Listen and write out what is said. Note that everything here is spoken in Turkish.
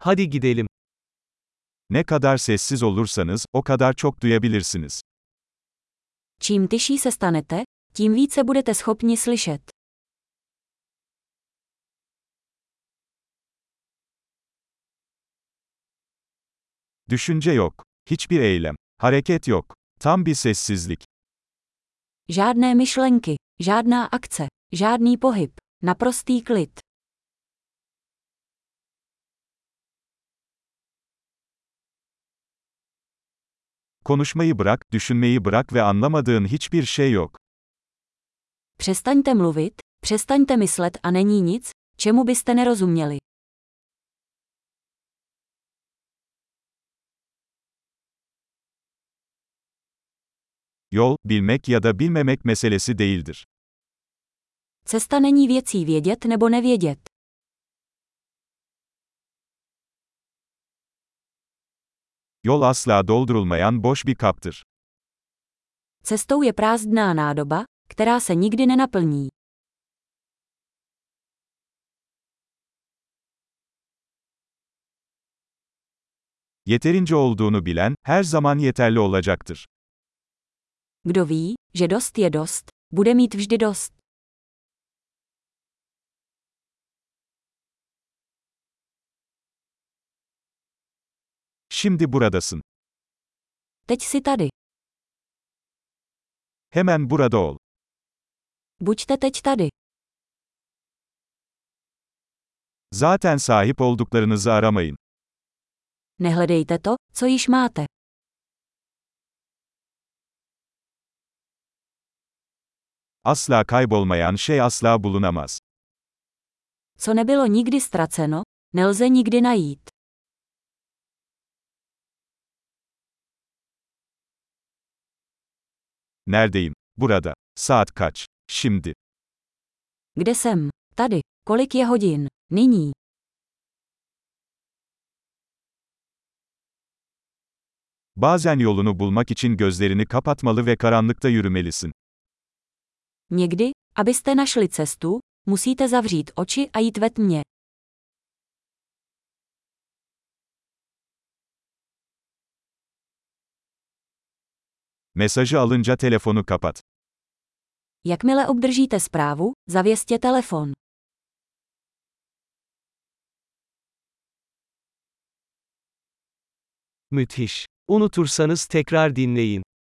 Hadi gidelim. Ne kadar sessiz olursanız, o kadar çok duyabilirsiniz. Čím tyší se stanete, tím více budete schopni slyšet. Düşünce yok. Hiçbir eylem. Hareket yok. Tam bir sessizlik. Žádné myšlenky, žádná akce, žádný pohyb, naprostý klid. Konuşmayı bırak, düşünmeyi bırak ve anlamadığın hiçbir şey yok. Přestaňte mluvit, přestaňte myslet a není nic, čemu byste nerozuměli. Yol, bilmek ya da bilmemek meselesi değildir. Cesta není věcí vědět nebo nevědět. Yol asla doldurulmayan boş bir kaptır. Cestou je prázdná nádoba, která se nikdy nenaplní. Yeterince olduğunu bilen, her zaman yeterli olacaktır. Kdo ví, že dost je dost, bude mít vždy dost. Şimdi buradasın. Teď si tady. Hemen burada ol. Buďte teď tady. Zaten sahip olduklarınızı aramayın. Nehledejte to, co již máte. Asla kaybolmayan şey asla bulunamaz. Co nebylo nikdy ztraceno, nelze nikdy najít. Neredeyim? Burada. Saat kaç? Şimdi. Kde jsem? Tady. Kolik je hodin? Nyní. Bazen yolunu bulmak için gözlerini kapatmalı ve karanlıkta yürümelisin. Někdy, abyste našli cestu, musíte zavřít oči a jít ve tmě. Mesajı alınca telefonu kapat. Jakmile obdržíte zprávu, zavěstěte telefon. Müthiş. Unutursanız tekrar dinleyin.